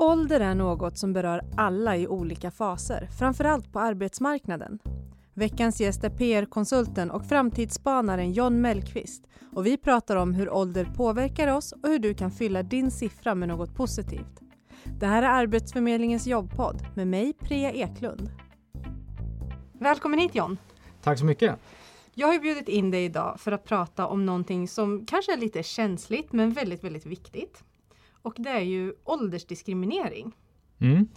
Ålder är något som berör alla i olika faser, framförallt på arbetsmarknaden. Veckans gäst är PR-konsulten och framtidsspanaren John Mellqvist och vi pratar om hur ålder påverkar oss och hur du kan fylla din siffra med något positivt. Det här är Arbetsförmedlingens jobbpodd med mig, Priya Eklund. Välkommen hit John! Tack så mycket! Jag har bjudit in dig idag för att prata om någonting som kanske är lite känsligt men väldigt, väldigt viktigt. Och det är ju åldersdiskriminering. Mm.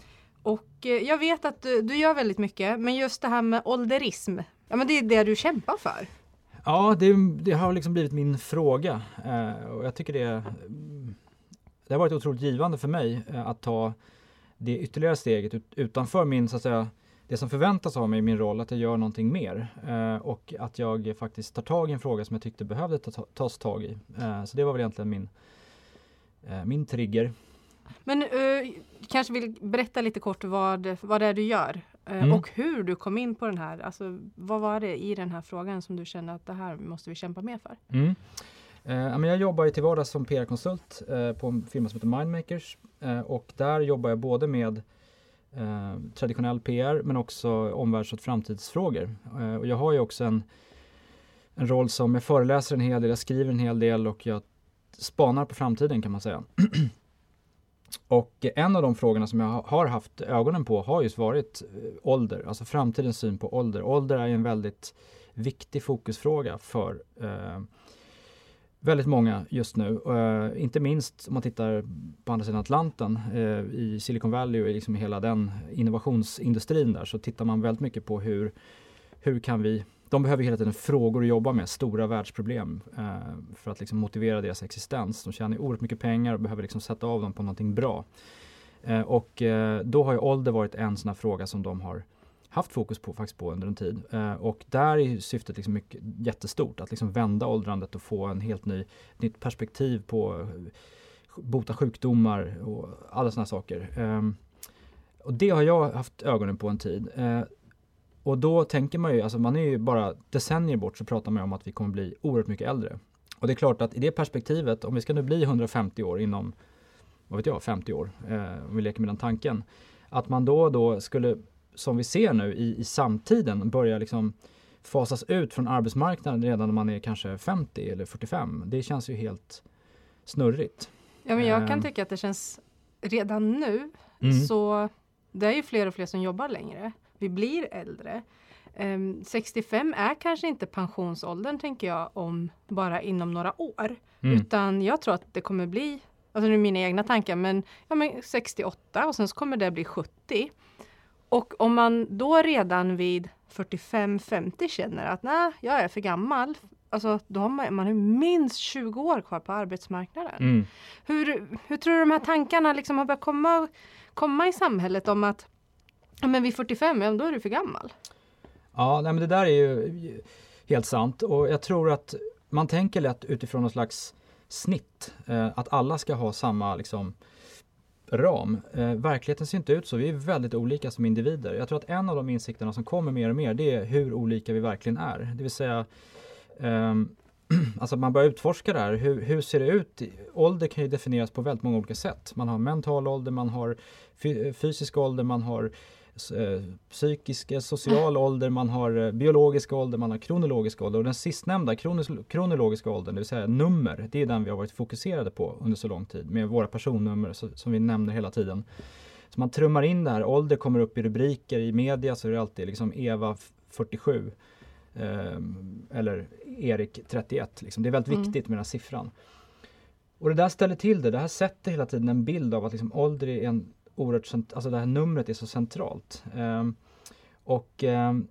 Och eh, jag vet att du, du gör väldigt mycket, men just det här med ålderism, ja men det är det du kämpar för. Ja, det, det har liksom blivit min fråga eh, och jag tycker det, det har varit otroligt givande för mig eh, att ta det ytterligare steget ut, utanför min, så att säga, det som förväntas av mig i min roll, att jag gör någonting mer eh, och att jag faktiskt tar tag i en fråga som jag tyckte behövde ta, tas tag i. Eh, så det var väl egentligen min, min trigger. Men uh, kanske vill berätta lite kort vad, vad det är du gör uh, mm. och hur du kom in på den här, alltså vad var det i den här frågan som du kände att det här måste vi kämpa mer för? Mm. Uh, jag jobbar ju till vardags som PR-konsult på en firma som heter Mindmakers och där jobbar jag både med traditionell PR men också omvärlds och framtidsfrågor. och jag har ju också en, en roll som jag föreläser en hel del, jag skriver en hel del och jag spanar på framtiden kan man säga. Och en av de frågorna som jag har haft ögonen på har just varit eh, ålder, alltså framtidens syn på ålder. Ålder är en väldigt viktig fokusfråga för eh, väldigt många just nu. Eh, inte minst om man tittar på andra sidan Atlanten eh, i Silicon Valley och liksom hela den innovationsindustrin där så tittar man väldigt mycket på hur, hur kan vi de behöver hela tiden frågor att jobba med, stora världsproblem eh, för att liksom motivera deras existens. De tjänar oerhört mycket pengar och behöver liksom sätta av dem på någonting bra. Eh, och eh, då har ju ålder varit en sån här fråga som de har haft fokus på faktiskt på under en tid. Eh, och där är syftet liksom mycket, jättestort, att liksom vända åldrandet och få en helt ny, nytt perspektiv på eh, bota sjukdomar och alla sådana saker. Ehm, och det har jag haft ögonen på en tid. Eh, och då tänker man ju, alltså man är ju bara decennier bort så pratar man om att vi kommer bli oerhört mycket äldre. Och det är klart att i det perspektivet, om vi ska nu bli 150 år inom, vad vet jag, 50 år, eh, om vi leker med den tanken. Att man då och då skulle, som vi ser nu i, i samtiden, börja liksom fasas ut från arbetsmarknaden redan när man är kanske 50 eller 45. Det känns ju helt snurrigt. Ja, men jag kan eh. tycka att det känns redan nu mm. så det är ju fler och fler som jobbar längre vi blir äldre. Um, ehm, 65 är kanske inte pensionsåldern tänker jag om bara inom några år. Mm. Utan jag tror att det kommer bli, alltså nu är mina egna tankar, men, ja, men 68 och sen så kommer det bli 70. Och om man då redan vid 45-50 känner att nej, jag är för gammal. Alltså då har man, man har minst 20 år kvar på arbetsmarknaden. Mm. Hur, hur tror du de här tankarna liksom har börjat komma, komma i samhället om att men vid 45, ja, då är du för gammal. Ja, nej, men det där är ju helt sant och jag tror att man tänker lätt utifrån något slags snitt, eh, att alla ska ha samma liksom, ram. Eh, verkligheten ser inte ut så, vi är väldigt olika som individer. Jag tror att en av de insikterna som kommer mer och mer det är hur olika vi verkligen är. Det vill säga eh, alltså man börjar utforska det här. Hur, hur, ser det ut? Ålder kan ju definieras på väldigt många olika sätt. Man har mental ålder, man har fysisk ålder, man har Eh, psykisk, social ålder, man har eh, biologisk ålder, man har kronologisk ålder. Och den sistnämnda, kronologiska åldern, det vill säga nummer, det är den vi har varit fokuserade på under så lång tid med våra personnummer som vi nämner hela tiden. Så man trummar in det här, ålder kommer upp i rubriker i media så är det alltid liksom Eva 47 eh, eller Erik 31. Liksom. Det är väldigt mm. viktigt med den här siffran. Och det där ställer till det, det här sätter hela tiden en bild av att liksom ålder är en oerhört, alltså det här numret är så centralt. Ehm, och ehm,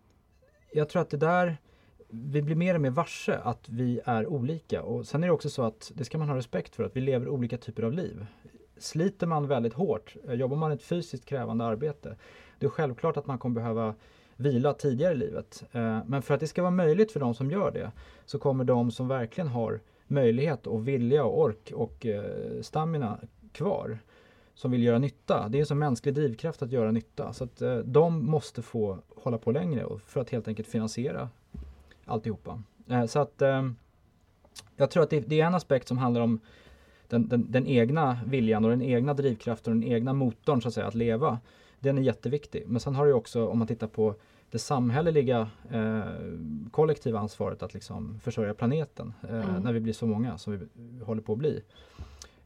jag tror att det där, vi blir mer och mer varse att vi är olika och sen är det också så att det ska man ha respekt för att vi lever olika typer av liv. Sliter man väldigt hårt, eh, jobbar man ett fysiskt krävande arbete, det är självklart att man kommer behöva vila tidigare i livet. Ehm, men för att det ska vara möjligt för de som gör det så kommer de som verkligen har möjlighet och vilja och ork och eh, stamina kvar som vill göra nytta. Det är en sån mänsklig drivkraft att göra nytta. Så att eh, de måste få hålla på längre för att helt enkelt finansiera alltihopa. Eh, så att eh, jag tror att det, det, är en aspekt som handlar om den, den, den, egna viljan och den egna drivkraften och den egna motorn så att säga att leva. Den är jätteviktig. Men sen har du också om man tittar på det samhälleliga eh, kollektiva ansvaret att liksom försörja planeten eh, mm. när vi blir så många som vi håller på att bli.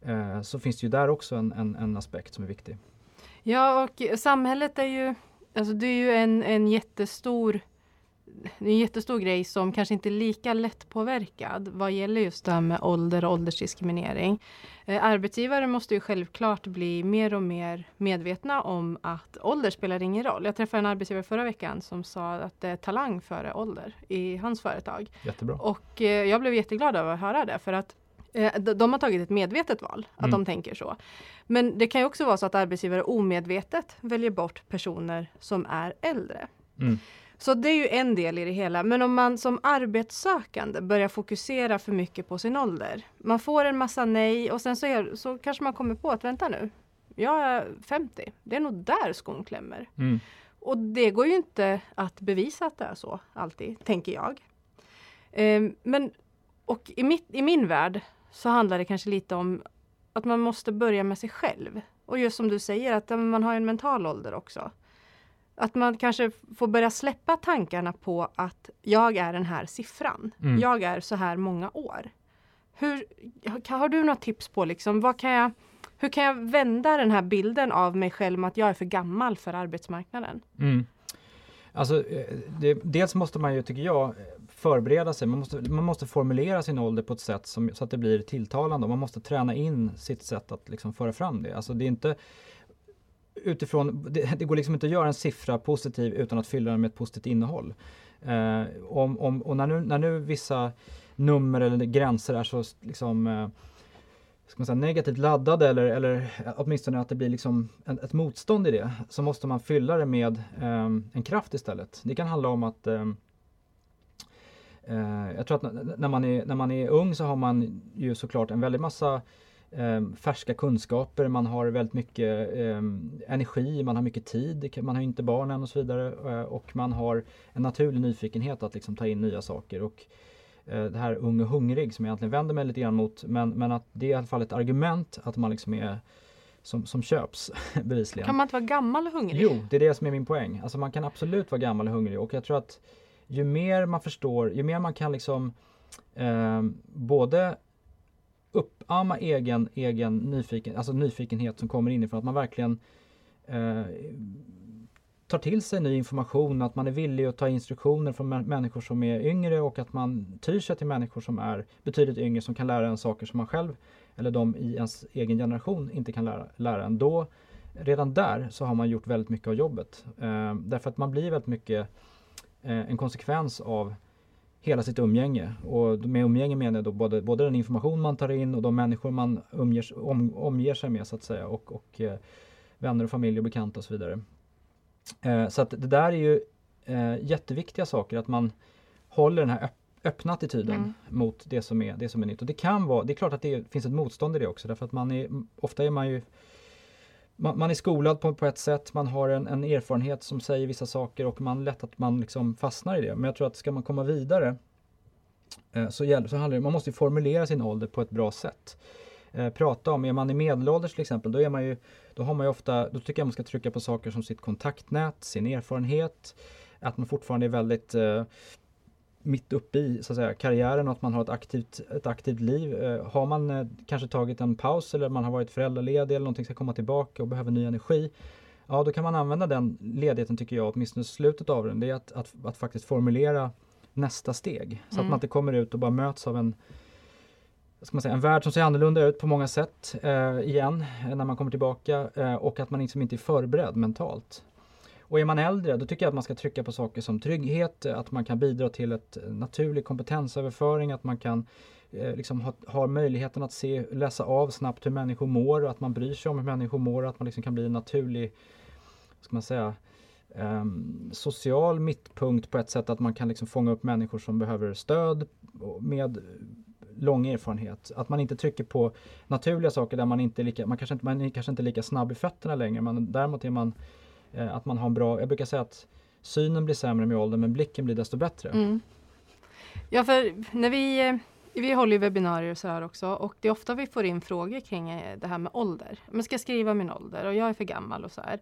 Eh, så finns det ju där också en, en, en, aspekt som är viktig. Ja och samhället är ju, alltså det är ju en, en jättestor det är en jättestor grej som kanske inte är lika lättpåverkad vad gäller just det här med ålder och åldersdiskriminering. Eh, arbetsgivare måste ju självklart bli mer och mer medvetna om att ålder spelar ingen roll. Jag träffade en arbetsgivare förra veckan som sa att det är talang före ålder i hans företag. Jättebra. Och eh, jag blev jätteglad över att höra det för att de har tagit ett medvetet val, att mm. de tänker så. Men det kan ju också vara så att arbetsgivare omedvetet väljer bort personer som är äldre. Mm. Så det är ju en del i det hela. Men om man som arbetssökande börjar fokusera för mycket på sin ålder. Man får en massa nej och sen så, är, så kanske man kommer på att vänta nu. Jag är 50. Det är nog där skon klämmer. Mm. Och det går ju inte att bevisa att det är så alltid, tänker jag. Um, men och i, mitt, i min värld så handlar det kanske lite om att man måste börja med sig själv. Och just som du säger att man har en mental ålder också. Att man kanske får börja släppa tankarna på att jag är den här siffran. Mm. Jag är så här många år. Hur, har du några tips på liksom, vad kan jag, hur kan jag vända den här bilden av mig själv att jag är för gammal för arbetsmarknaden? Mm. Alltså, eh, det, dels måste man ju, tycker jag, förbereda sig. Man måste, man måste formulera sin ålder på ett sätt som, så att det blir tilltalande. Man måste träna in sitt sätt att liksom föra fram det. Alltså det är inte utifrån, det, det, går liksom inte att göra en siffra positiv utan att fylla den med ett positivt innehåll. Eh, om, om, och när nu, när nu vissa nummer eller gränser är så liksom eh, ska man säga, negativt laddade eller, eller åtminstone att det blir liksom en, ett motstånd i det så måste man fylla det med eh, en kraft istället. Det kan handla om att eh, jag tror att när man, är, när man är ung så har man ju såklart en väldig massa eh, färska kunskaper, man har väldigt mycket eh, energi, man har mycket tid, man har inte barn än och så vidare. Eh, och man har en naturlig nyfikenhet att liksom ta in nya saker. Och eh, det här ung och hungrig som jag egentligen vänder mig lite grann mot, men, men att det är i alla fall ett argument att man liksom är som, som köps bevisligen. Kan man inte vara gammal och hungrig? Jo, det är det som är min poäng. Alltså man kan absolut vara gammal och hungrig och jag tror att ju mer man förstår, ju mer man kan liksom eh, både uppamma egen, egen nyfiken, alltså nyfikenhet som kommer inifrån. Att man verkligen eh, tar till sig ny information, att man är villig att ta instruktioner från människor som är yngre och att man tyr sig till människor som är betydligt yngre som kan lära en saker som man själv eller de i ens egen generation inte kan lära, lära en. Då, redan där så har man gjort väldigt mycket av jobbet. Eh, därför att man blir väldigt mycket en konsekvens av hela sitt umgänge. Och med umgänge menar jag då både, både den information man tar in och de människor man umger, om, omger sig med så att säga och, och eh, vänner och familj och bekanta och så vidare. Eh, så att det där är ju eh, jätteviktiga saker att man håller den här öpp öppna attityden mm. mot det som, är, det som är nytt. Och det kan vara, det är klart att det finns ett motstånd i det också därför att man är, ofta är man ju man, man, är skolad på, på ett sätt, man har en, en, erfarenhet som säger vissa saker och man lätt att man liksom fastnar i det. Men jag tror att ska man komma vidare eh, så, gäller, så handlar det, man måste formulera sin ålder på ett bra sätt. Eh, prata om, är man i medelålders till exempel, då, är man ju, då har man ju ofta, då tycker jag man ska trycka på saker som sitt kontaktnät, sin erfarenhet, att man fortfarande är väldigt eh, mitt uppe i så att säga, karriären och att man har ett aktivt, ett aktivt liv. Eh, har man eh, kanske tagit en paus eller man har varit föräldraledig eller någonting ska komma tillbaka och behöver ny energi. Ja, då kan man använda den ledigheten tycker jag, åtminstone slutet av den, det är att, att, att faktiskt formulera nästa steg. Så mm. att man inte kommer ut och bara möts av en ska man säga, en värld som ser annorlunda ut på många sätt eh, igen när man kommer tillbaka eh, och att man liksom inte är förberedd mentalt. Och är man äldre, då tycker jag att man ska trycka på saker som trygghet, att man kan bidra till ett naturlig kompetensöverföring, att man kan eh, liksom ha, ha, möjligheten att se, läsa av snabbt hur människor mår, att man bryr sig om hur människor mår, att man liksom kan bli en naturlig, ska man säga, Um, social mittpunkt på ett sätt att man kan liksom fånga upp människor som behöver stöd med lång erfarenhet. Att man inte trycker på naturliga saker där man inte är lika, man kanske inte, man är kanske inte lika snabb i fötterna längre, men däremot är man Eh, att man har en bra, jag brukar säga att synen blir sämre med åldern men blicken blir desto bättre. Mm. Ja för när vi, eh, Vi håller ju webbinarier och så här också och det är ofta vi får in frågor kring eh, det här med ålder. Man ska skriva min ålder och jag är för gammal och så här.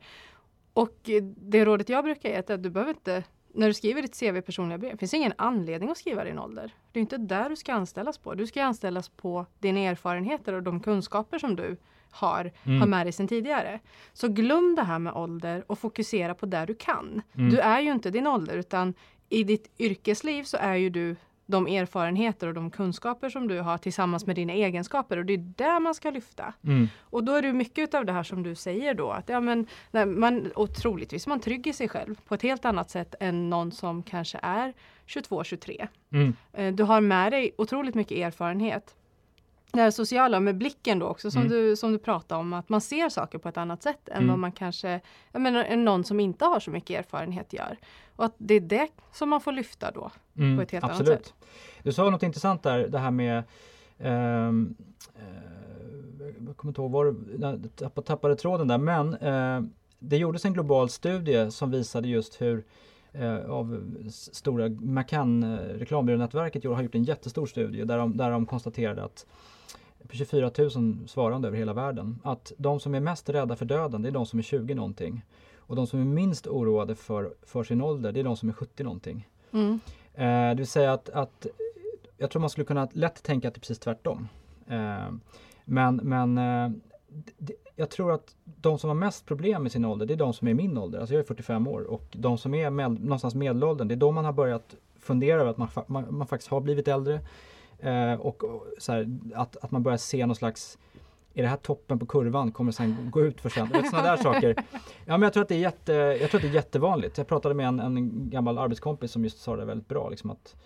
Och det rådet jag brukar ge är att du behöver inte när du skriver ditt CV personliga brev, finns ingen anledning att skriva din ålder. Det är inte där du ska anställas på. Du ska anställas på dina erfarenheter och de kunskaper som du har, mm. har med dig sedan tidigare. Så glöm det här med ålder och fokusera på det du kan. Mm. Du är ju inte din ålder utan i ditt yrkesliv så är ju du de erfarenheter och de kunskaper som du har tillsammans med dina egenskaper och det är där man ska lyfta. Mm. Och då är det mycket av det här som du säger då att ja, men, nej, man, och troligtvis man trygg i sig själv på ett helt annat sätt än någon som kanske är 22-23. Mm. Eh, du har med dig otroligt mycket erfarenhet det här sociala med blicken då också som, mm. du, som du pratade om, att man ser saker på ett annat sätt än mm. vad man kanske, jag menar någon som inte har så mycket erfarenhet gör. Och att det är det som man får lyfta då mm, på ett helt absolut. annat sätt. Du sa något intressant där, det här med ehm, eh, jag kommer inte ihåg var jag tappade tråden där men eh, det gjordes en global studie som visade just hur eh, av stora McCann reklambyrånätverket har gjort en jättestor studie där de, där de konstaterade att 24 000 svarande över hela världen. Att de som är mest rädda för döden, det är de som är 20 någonting. Och de som är minst oroade för, för sin ålder, det är de som är 70 någonting. Mm. Eh, det vill säga att, att jag tror man skulle kunna lätt tänka att det är precis tvärtom. Eh, men men eh, det, jag tror att de som har mest problem med sin ålder, det är de som är min ålder. Alltså jag är 45 år och de som är med, någonstans medelåldern, det är då man har börjat fundera över att man, man, man faktiskt har blivit äldre. Eh, och, så här, att, att man börjar se någon slags är det här toppen på kurvan? Kommer sen gå ut för sen? Sådana där saker. Ja, men jag, tror att det är jätte, jag tror att det är jättevanligt. Jag pratade med en, en gammal arbetskompis som just sa det väldigt bra. Liksom att,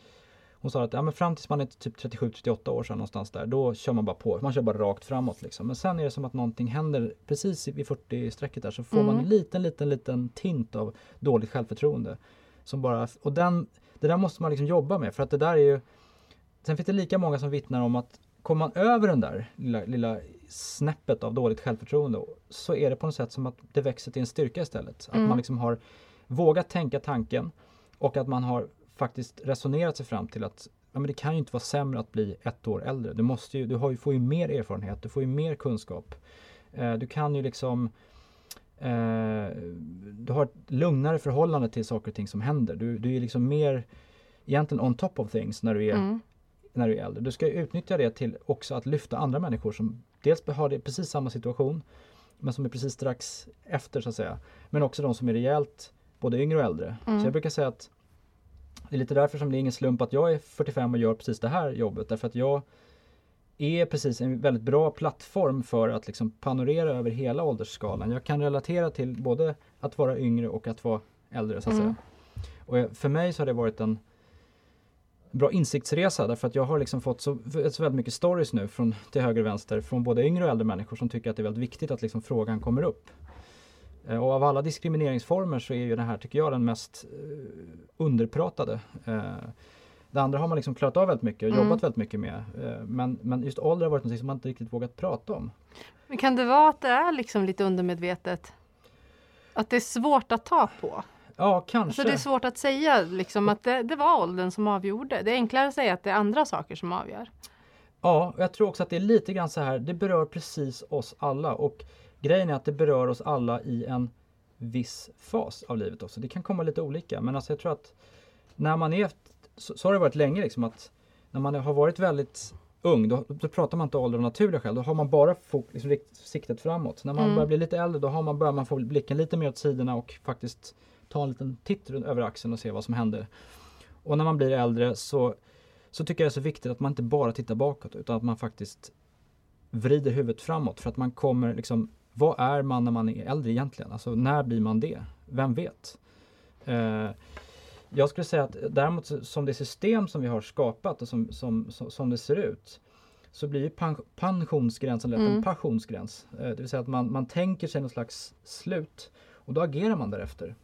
hon sa att ja, men fram tills man är typ 37-38 år sedan någonstans där, då kör man bara på. Man kör bara rakt framåt. Liksom. Men sen är det som att någonting händer precis vid 40-strecket där så får mm. man en liten, liten, liten tint av dåligt självförtroende. Som bara, och den, det där måste man liksom jobba med för att det där är ju Sen finns det lika många som vittnar om att kommer man över den där lilla, lilla snäppet av dåligt självförtroende så är det på något sätt som att det växer till en styrka istället. Mm. Att man liksom har vågat tänka tanken och att man har faktiskt resonerat sig fram till att ja, men det kan ju inte vara sämre att bli ett år äldre. Du, måste ju, du har ju, får ju mer erfarenhet, du får ju mer kunskap. Eh, du kan ju liksom eh, Du har ett lugnare förhållande till saker och ting som händer. Du, du är liksom mer egentligen on top of things när du är mm när du är äldre. Du ska utnyttja det till också att lyfta andra människor som dels har det precis samma situation men som är precis strax efter så att säga. Men också de som är rejält både yngre och äldre. Mm. Så jag brukar säga att det är lite därför som det är ingen slump att jag är 45 och gör precis det här jobbet. Därför att jag är precis en väldigt bra plattform för att liksom panorera över hela åldersskalan. Jag kan relatera till både att vara yngre och att vara äldre så att mm. säga. Och för mig så har det varit en bra insiktsresa därför att jag har liksom fått så, så väldigt mycket stories nu från till höger och vänster från både yngre och äldre människor som tycker att det är väldigt viktigt att liksom frågan kommer upp. Eh, och av alla diskrimineringsformer så är ju det här, tycker jag, den mest uh, underpratade. Uh, det andra har man liksom klarat av väldigt mycket och mm. jobbat väldigt mycket med. Men, men just ålder har varit något som man inte riktigt vågat prata om. Men kan det vara att det är liksom lite undermedvetet? Att det är svårt att ta på? Ja, kanske. Så det är svårt att säga liksom, att det, det, var åldern som avgjorde. Det är enklare att säga att det är andra saker som avgör. Ja, jag tror också att det är lite grann så här, det berör precis oss alla och grejen är att det berör oss alla i en viss fas av livet också. Det kan komma lite olika men alltså jag tror att när man är, så, så har det varit länge liksom att när man har varit väldigt ung, då, då pratar man inte ålder av naturliga skäl. Då har man bara fok, liksom, siktet framåt. När man mm. börjar bli lite äldre då har man, börjar man få blicken lite mer åt sidorna och faktiskt ta en liten titt över axeln och se vad som händer. Och när man blir äldre så, så tycker jag det är så viktigt att man inte bara tittar bakåt utan att man faktiskt vrider huvudet framåt för att man kommer liksom, vad är man när man är äldre egentligen? Alltså när blir man det? Vem vet? Eh, jag skulle säga att däremot som det system som vi har skapat och som, som, som, det ser ut så blir pensionsgränsen lätt mm. en passionsgräns. Eh, det vill säga att man, man tänker sig något slags slut och då agerar man därefter.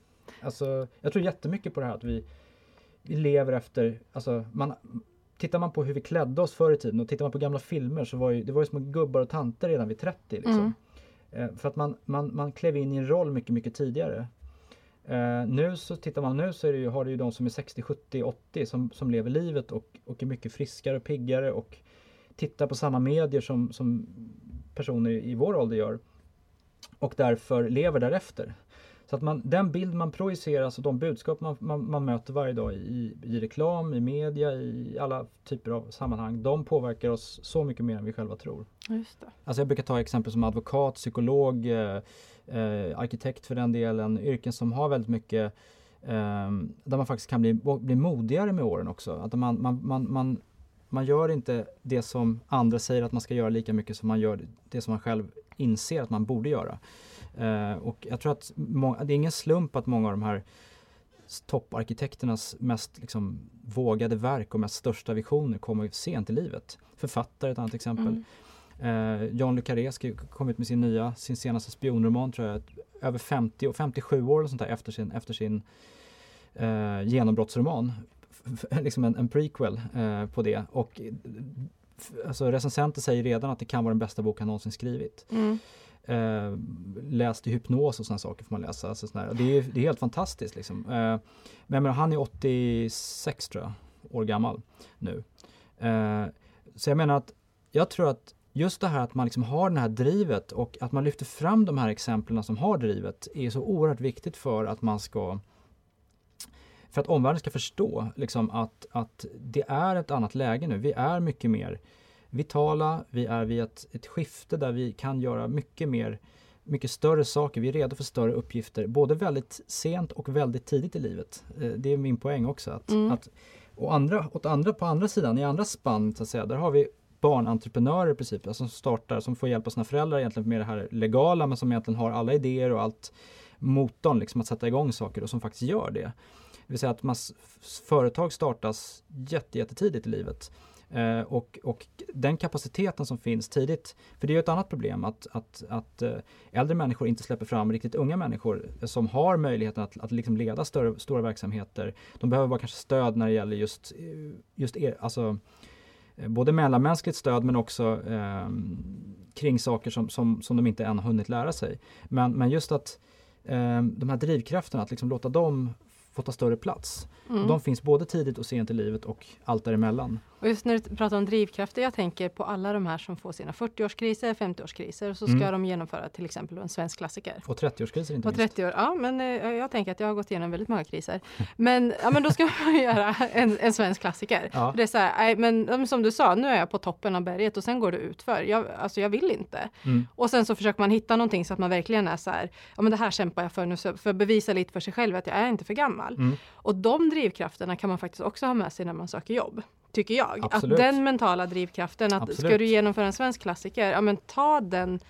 Alltså, jag tror jättemycket på det här att vi, vi lever efter, alltså man, tittar man på hur vi klädde oss förr i tiden och tittar man på gamla filmer så var ju, det var ju små gubbar och tanter redan vid 30 liksom. Mm. Eh, för att man, man, man klev in i en roll mycket, mycket tidigare. Eh, nu så tittar man nu så det ju, har du ju de som är 60, 70, 80 som, som lever livet och, och är mycket friskare och piggare och tittar på samma medier som, som personer i vår ålder gör. Och därför lever därefter. Så att man, den bild man projicerar, alltså de budskap man, man, man, möter varje dag i, i reklam, i media, i alla typer av sammanhang, de påverkar oss så mycket mer än vi själva tror. Just det. Alltså jag brukar ta exempel som advokat, psykolog, eh, eh, arkitekt för den delen, yrken som har väldigt mycket eh, där man faktiskt kan bli, bli modigare med åren också. Att man, man, man, man, man gör inte det som andra säger att man ska göra lika mycket som man gör det som man själv inser att man borde göra. Uh, och jag tror att det är ingen slump att många av de här topparkitekternas mest liksom, vågade verk och mest största visioner kommer sent i livet. Författare är ett annat exempel. Mm. Uh, John Le Carré kom ut med sin nya, sin senaste spionroman tror jag, över 50, 57 år eller sånt där efter sin, efter sin uh, genombrottsroman. liksom en, en prequel uh, på det. Och alltså, recensenter säger redan att det kan vara den bästa bok han någonsin skrivit. Mm. Eh, läst i hypnos och sådana saker får man läsa. Alltså såna Det, är, det är helt fantastiskt. Liksom. Eh, men, men han är 86 tror jag, år gammal nu. Eh, så jag menar att jag tror att just det här att man liksom har det här drivet och att man lyfter fram de här exemplen som har drivet är så oerhört viktigt för att man ska för att omvärlden ska förstå liksom, att, att det är ett annat läge nu. Vi är mycket mer vitala, vi är vid ett, ett skifte där vi kan göra mycket mer mycket större saker, vi är redo för större uppgifter, både väldigt sent och väldigt tidigt i livet. Eh, det är min poäng också. Att, mm. att, och andra, åt andra, på andra sidan, i andra spann, så att säga, där har vi barnentreprenörer i princip, alltså som startar, som får hjälp av sina föräldrar egentligen med det här legala, men som egentligen har alla idéer och allt motorn liksom att sätta igång saker och som faktiskt gör det. Det vill säga att mass, företag startas jättetidigt i livet. Eh, och, och den kapaciteten som finns tidigt, för det är ju ett annat problem att, att, att eh, äldre människor inte släpper fram riktigt unga människor som har möjligheten att, att liksom leda större, stora verksamheter. De behöver bara kanske stöd när det gäller just, just er, alltså, eh, både mellanmänskligt stöd men också eh, kring saker som, som, som de inte än har hunnit lära sig. Men, men just att eh, de här drivkrafterna, att liksom låta dem få ta större plats. Mm. de finns både tidigt och sent i livet och allt däremellan. Och just när du pratar om drivkrafter, jag tänker på alla de här som får sina 40-årskriser, 50-årskriser, så ska mm. de genomföra till exempel en svensk klassiker. Och 30-årskriser inte och 30 år, Ja, men eh, jag tänker att jag har gått igenom väldigt många kriser. Men, ja, men då ska man göra en, en svensk klassiker. Ja. Det är så här, men som du sa, nu är jag på toppen av berget och sen går det utför. Jag, alltså jag vill inte. Mm. Och sen så försöker man hitta någonting så att man verkligen är så här, ja men det här kämpar jag för nu, för att bevisa lite för sig själv att jag är inte för gammal. Mm. Och de drivkrafterna kan man faktiskt också ha med sig när man söker jobb tycker jag. Absolut. Att den mentala drivkraften, att Absolut. ska du genomföra en svensk klassiker, ja men ta den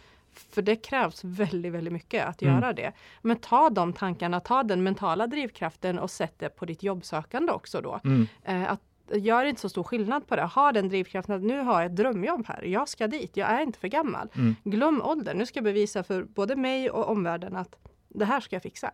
för det krävs väldigt, väldigt mycket att mm. göra det. Men ta de tankarna, ta den mentala drivkraften och sätt det på ditt jobbsökande också då. Mm. Eh, att Gör inte så stor skillnad på det. Ha den drivkraften att nu har jag ett drömjobb här. Jag ska dit. Jag är inte för gammal. Mm. Glöm åldern. Nu ska jag bevisa för både mig och omvärlden att det här ska jag fixa.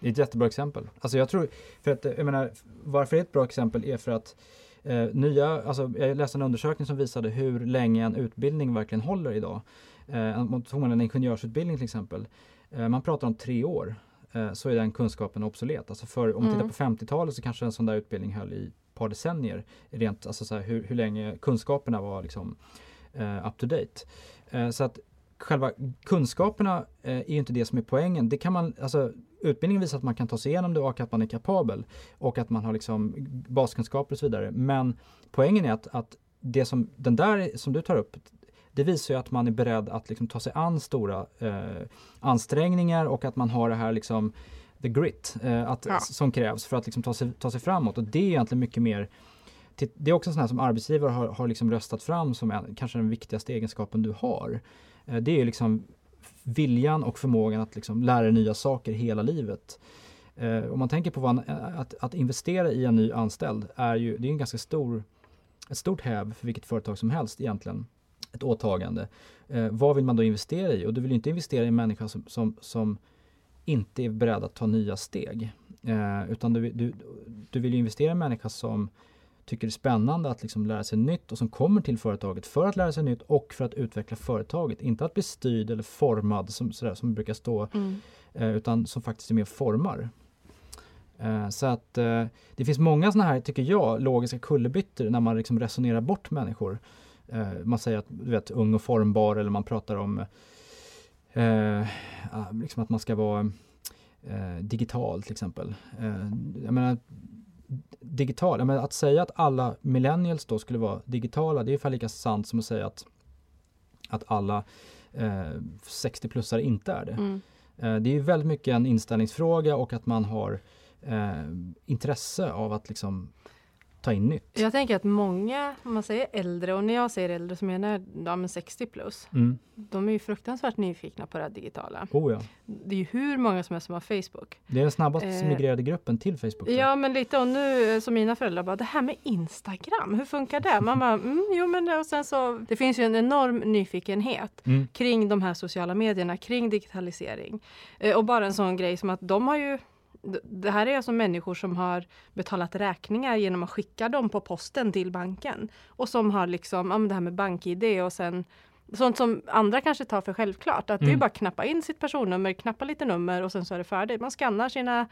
Det är ett jättebra exempel. Alltså jag tror, för att, jag menar, varför det är ett bra exempel är för att Eh, nya, alltså jag läste en undersökning som visade hur länge en utbildning verkligen håller idag. Eh, tog man en ingenjörsutbildning till exempel, eh, man pratar om tre år, eh, så är den kunskapen obsolet. Alltså för, om man mm. tittar på 50-talet så kanske en sån där utbildning höll i ett par decennier, rent, alltså så här, hur, hur länge kunskaperna var liksom, eh, up to date. Eh, så att själva kunskaperna eh, är inte det som är poängen. Det kan man, alltså, utbildningen visar att man kan ta sig igenom det och att man är kapabel och att man har liksom baskunskaper och så vidare. Men poängen är att, att det som den där som du tar upp, det visar ju att man är beredd att liksom ta sig an stora eh, ansträngningar och att man har det här liksom the grit eh, att, ja. som krävs för att liksom ta, sig, ta sig framåt. Och det är egentligen mycket mer det är också en sån här som arbetsgivare har, har liksom röstat fram som en, kanske den viktigaste egenskapen du har. Eh, det är liksom viljan och förmågan att liksom lära dig nya saker hela livet. Eh, om man tänker på vad, eh, att, att, investera i en ny anställd är ju det är en ganska stor, ett stort häv för vilket företag som helst egentligen. Ett åtagande. Eh, vad vill man då investera i? Och du vill inte investera i en människa som, som, som inte är beredd att ta nya steg. Eh, utan du, du, du vill investera i en människa som tycker det är spännande att liksom lära sig nytt och som kommer till företaget för att lära sig nytt och för att utveckla företaget. Inte att bli styrd eller formad som, sådär, som brukar stå, mm. eh, utan som faktiskt är med och formar. Eh, så att eh, det finns många sådana här, tycker jag, logiska kullerbyttor när man liksom resonerar bort människor. Man säger att du vet, ung och formbar eller man pratar om eh, liksom att man ska vara eh, digital till exempel. Eh, jag menar, digital, jag menar, att säga att alla millennials då skulle vara digitala, det är ungefär lika sant som att säga att, att alla 60-plussare inte är det. Mm. det är ju väldigt mycket en inställningsfråga och att man har eh, intresse av att liksom ta in nytt. Jag tänker att många, om man säger äldre, och när jag säger äldre så menar jag ja, 60 plus. Mm. De är ju fruktansvärt nyfikna på det digitala. Oh ja. Det är ju hur många som helst som har Facebook. Det är den snabbast eh, migrerade gruppen till Facebook. Ja men lite och nu som mina föräldrar bara, det här med Instagram, hur funkar det? Man bara, mm, jo men det, och sen så, det finns ju en enorm nyfikenhet mm. kring de här sociala medierna, kring digitalisering. Eh, och bara en sån grej som att de har ju det här är alltså människor som har betalat räkningar genom att skicka dem på posten till banken. Och som har liksom, ja, det här med BankID och sen Sånt som andra kanske tar för självklart. Att mm. det är bara att knappa in sitt personnummer, knappa lite nummer och sen så är det färdigt. Man skannar sina,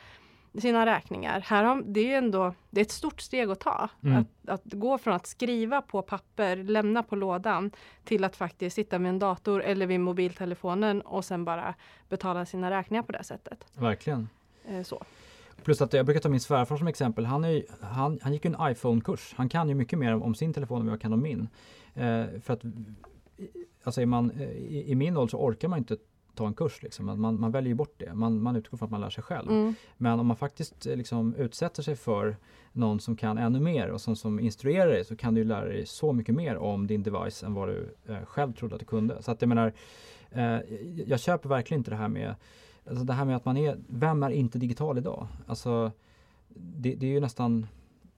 sina räkningar. Här har, det är ändå det är ett stort steg att ta. Mm. Att, att gå från att skriva på papper, lämna på lådan till att faktiskt sitta med en dator eller vid mobiltelefonen och sen bara betala sina räkningar på det sättet. Verkligen. Eh, så. Plus att jag brukar ta min svärfar som exempel. Han, är, han, han gick en iPhone-kurs. Han kan ju mycket mer om, sin telefon än vad jag kan om min. Eh, för att alltså är man, eh, i, i, min ålder så orkar man inte ta en kurs. Liksom. Man, man väljer bort det. Man, man utgår från att man lär sig själv. Mm. Men om man faktiskt eh, liksom, utsätter sig för någon som kan ännu mer och som, som instruerar dig så kan du lära dig så mycket mer om din device än vad du eh, själv trodde att du kunde. Så att jag menar, eh, jag köper verkligen inte det här med Alltså det här med att man är, vem är inte digital idag? Alltså det, det är ju nästan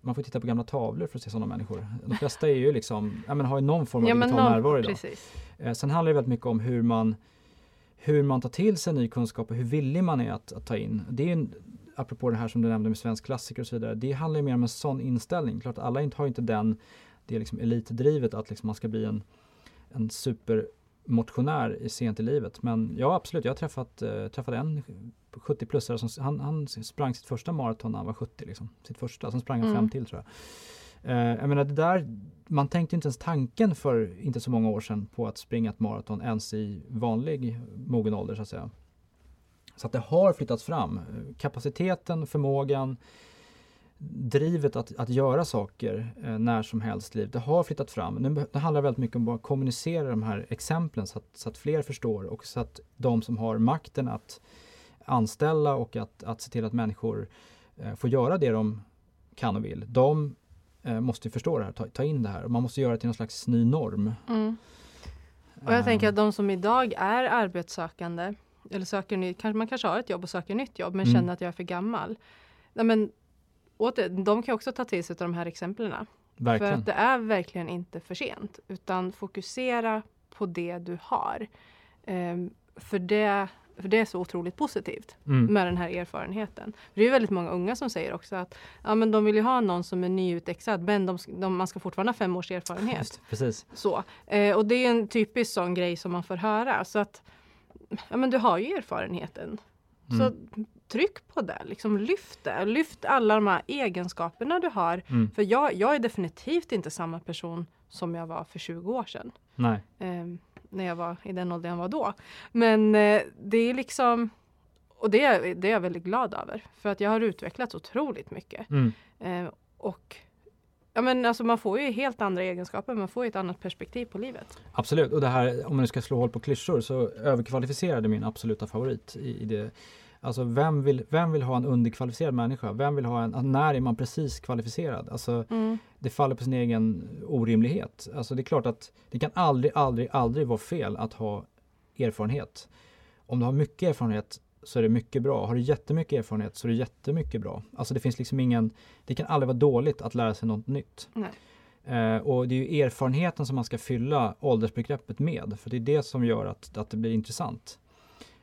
man får titta på gamla tavlor för att se sådana människor. De flesta är ju liksom, ja men har ju någon form av ja, digital någon, närvaro idag. Eh, sen handlar det väldigt mycket om hur man hur man tar till sig ny kunskap och hur villig man är att, att ta in. Det är en, apropå det här som du nämnde med svensk klassiker och så vidare. Det handlar mer om en sån inställning. Klart alla har inte den, det är liksom elitdrivet att liksom man ska bli en, en super motionär sent i livet. Men ja, absolut. Jag har träffat, äh, träffade en 70-plussare som han, han sprang sitt första maraton när han var 70. Liksom. Sitt första. Sen sprang han mm. fem till tror jag. Uh, jag menar det där, man tänkte inte ens tanken för inte så många år sedan på att springa ett maraton ens i vanlig mogen ålder så att säga. Så att det har flyttats fram. Kapaciteten, förmågan, drivet att, att göra saker eh, när som helst liv, det har flyttat fram. Nu det handlar väldigt mycket om att kommunicera de här exemplen så att, så att fler förstår och så att de som har makten att anställa och att, att se till att människor eh, får göra det de kan och vill, de eh, måste förstå det här, ta, ta, in det här. Man måste göra det till någon slags ny norm. Mm. Och jag um. tänker att de som idag är arbetssökande eller söker ny, kanske, man kanske har ett jobb och söker nytt jobb men mm. känner att jag är för gammal. Nej, men åter, de kan också ta till sig av de här exemplen. För att det är verkligen inte för sent. Utan fokusera på det du har. Um, för, det, för det är så otroligt positivt mm. med den här erfarenheten. Det är väldigt många unga som säger också att ja, men de vill ju ha någon som är nyutexad men de, de, man ska fortfarande ha fem års erfarenhet. Just, precis. Så, eh, och det är en typisk sån grej som man får höra. Så att ja, men du har ju erfarenheten. Mm. Så tryck på det, liksom lyft det. Lyft alla de här egenskaperna du har. Mm. För jag, jag är definitivt inte samma person som jag var för 20 år sedan. Nej. Eh, när jag var i den åldern jag var då. Men eh, det är liksom och det, det är jag väldigt glad över. För att jag har utvecklats otroligt mycket. Mm. Eh, och Ja men alltså man får ju helt andra egenskaper, man får ett annat perspektiv på livet. Absolut, och det här om man nu ska slå hål på klyschor så överkvalificerade min absoluta favorit i, i det Alltså vem vill, vem vill ha en underkvalificerad människa? Vem vill ha en, när är man precis kvalificerad? Alltså mm. det faller på sin egen orimlighet. Alltså det är klart att det kan aldrig, aldrig, aldrig vara fel att ha erfarenhet. Om du har mycket erfarenhet så är det mycket bra. Har du jättemycket erfarenhet så är det jättemycket bra. Alltså det finns liksom ingen, det kan aldrig vara dåligt att lära sig något nytt. Eh, och det är ju erfarenheten som man ska fylla åldersbegreppet med, för det är det som gör att, att det blir intressant.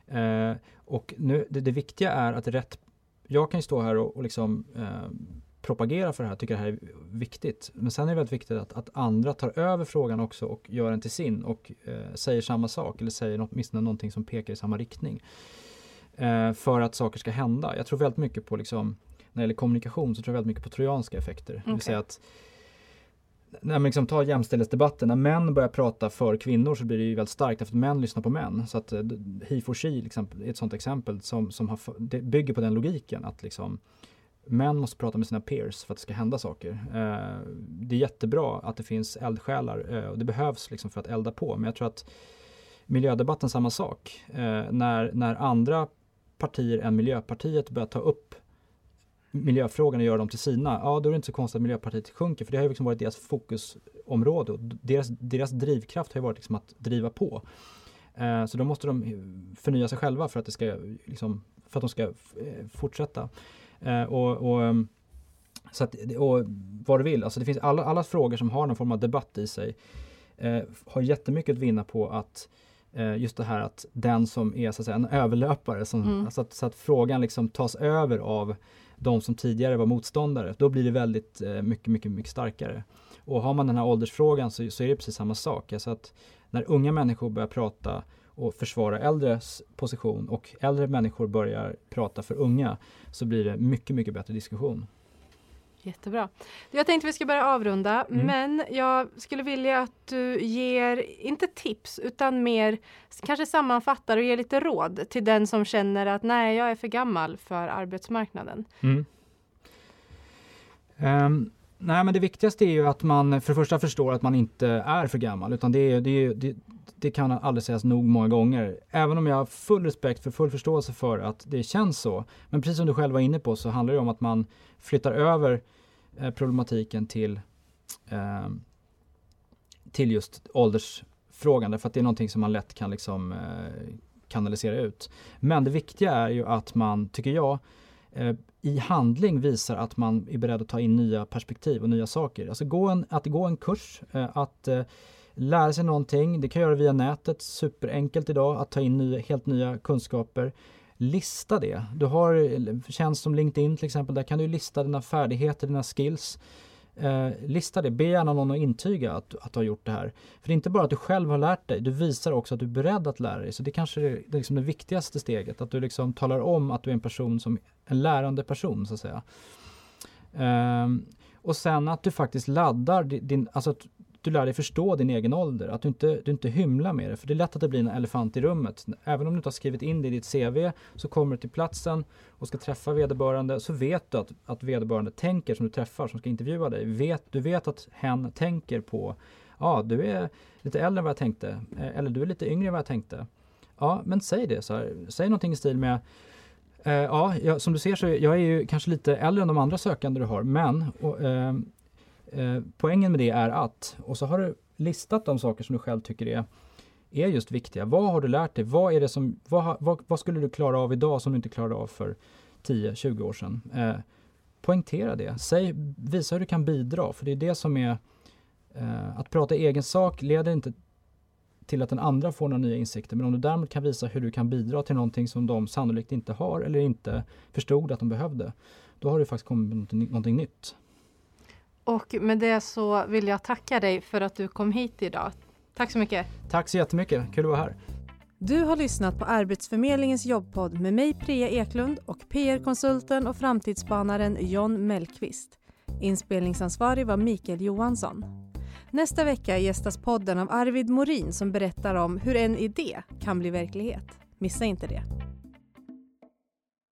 Eh, och nu, det, det, viktiga är att rätt, jag kan ju stå här och, och liksom eh, propagera för det här, tycker det här är viktigt. Men sen är det väldigt viktigt att, att andra tar över frågan också och gör den till sin och eh, säger samma sak eller säger åtminstone någonting som pekar i samma riktning. Eh, för att saker ska hända. Jag tror väldigt mycket på liksom när det gäller kommunikation så tror jag väldigt mycket på trojanska effekter. Okay. Det vill säga att när man liksom tar jämställdhetsdebatten, när män börjar prata för kvinnor så blir det ju väldigt starkt att män lyssnar på män. Så att he for she liksom, är ett sånt exempel som, som har, bygger på den logiken att liksom män måste prata med sina peers för att det ska hända saker. Eh, det är jättebra att det finns eldsjälar eh, och det behövs liksom för att elda på. Men jag tror att miljödebatten samma sak. Eh, när, när andra partier än Miljöpartiet börjar ta upp miljöfrågan och göra dem till sina, ja då är det inte så konstigt att Miljöpartiet sjunker för det har ju liksom varit deras fokusområde och deras, deras drivkraft har ju varit liksom att driva på. Eh, så då måste de förnya sig själva för att, det ska, liksom, för att de ska eh, fortsätta. Eh, och, och, ehm, så att, och vad du vill, alltså det finns alla, alla frågor som har någon form av debatt i sig eh, har jättemycket att vinna på att eh, just det här att den som är så att säga en överlöpare, som, mm. alltså att, så att frågan liksom tas över av de som tidigare var motståndare, då blir det väldigt eh, mycket, mycket, mycket starkare. Och har man den här åldersfrågan så, så är det precis samma sak. Alltså att när unga människor börjar prata och försvara äldres position och äldre människor börjar prata för unga så blir det mycket, mycket bättre diskussion. Jättebra. Jag tänkte vi ska börja avrunda, mm. men jag skulle vilja att du ger, inte tips, utan mer kanske sammanfattar och ger lite råd till den som känner att nej, jag är för gammal för arbetsmarknaden. Mm. Um, nej, men det viktigaste är ju att man för det första förstår att man inte är för gammal, utan det, är, det, är, det, det kan aldrig sägas nog många gånger. Även om jag har full respekt för full förståelse för att det känns så. Men precis som du själv var inne på så handlar det om att man flyttar över eh, problematiken till, eh, till just åldersfrågan. Därför att det är någonting som man lätt kan liksom, eh, kanalisera ut. Men det viktiga är ju att man, tycker jag, eh, Eh, i handling visar att man är beredd att ta in nya perspektiv och nya saker. Alltså gå en, att gå en kurs, eh, att eh, lära sig någonting. Det kan göra via nätet, superenkelt idag att ta in nya, helt nya kunskaper. Lista det. Du har eh, tjänst som LinkedIn till exempel, där kan du lista dina färdigheter, dina skills. Eh, lista det, be gärna någon att intyga att, att du har gjort det här. För det är inte bara att du själv har lärt dig, du visar också att du är beredd att lära dig. Så det kanske är liksom det viktigaste steget, att du liksom talar om att du är en person som en lärande person så att säga. Eh, och sen att du faktiskt laddar din, alltså att du lär dig förstå din egen ålder, att du inte, du inte hymlar med det. För det är lätt att det blir en elefant i rummet. Även om du inte har skrivit in det i ditt CV så kommer du till platsen och ska träffa vederbörande så vet du att, att vederbörande tänker som du träffar, som ska intervjua dig. Vet, du vet att hen tänker på, ja du är lite äldre än vad jag tänkte, eh, eller du är lite yngre än vad jag tänkte. Ja, men säg det så här. Säg någonting i stil med eh, ja, som du ser så jag är ju kanske lite äldre än de andra sökande du har, men och, eh, Eh, poängen med det är att, och så har du listat de saker som du själv tycker är, är just viktiga. Vad har du lärt dig? Vad, är det som, vad, vad, vad skulle du klara av idag som du inte klarade av för 10-20 år sedan? Eh, poängtera det. Säg, visa hur du kan bidra, för det är det som är... Eh, att prata egen sak leder inte till att den andra får några nya insikter, men om du däremot kan visa hur du kan bidra till någonting som de sannolikt inte har eller inte förstod att de behövde, då har du faktiskt kommit med någonting, någonting nytt. Och med det så vill jag tacka dig för att du kom hit idag. Tack så mycket. Tack så jättemycket. Kul att vara här. Du har lyssnat på Arbetsförmedlingens jobbpodd med mig Priya Eklund och PR-konsulten och framtidsspanaren John Mellqvist. Inspelningsansvarig var Mikael Johansson. Nästa vecka gästas podden av Arvid Morin som berättar om hur en idé kan bli verklighet. Missa inte det.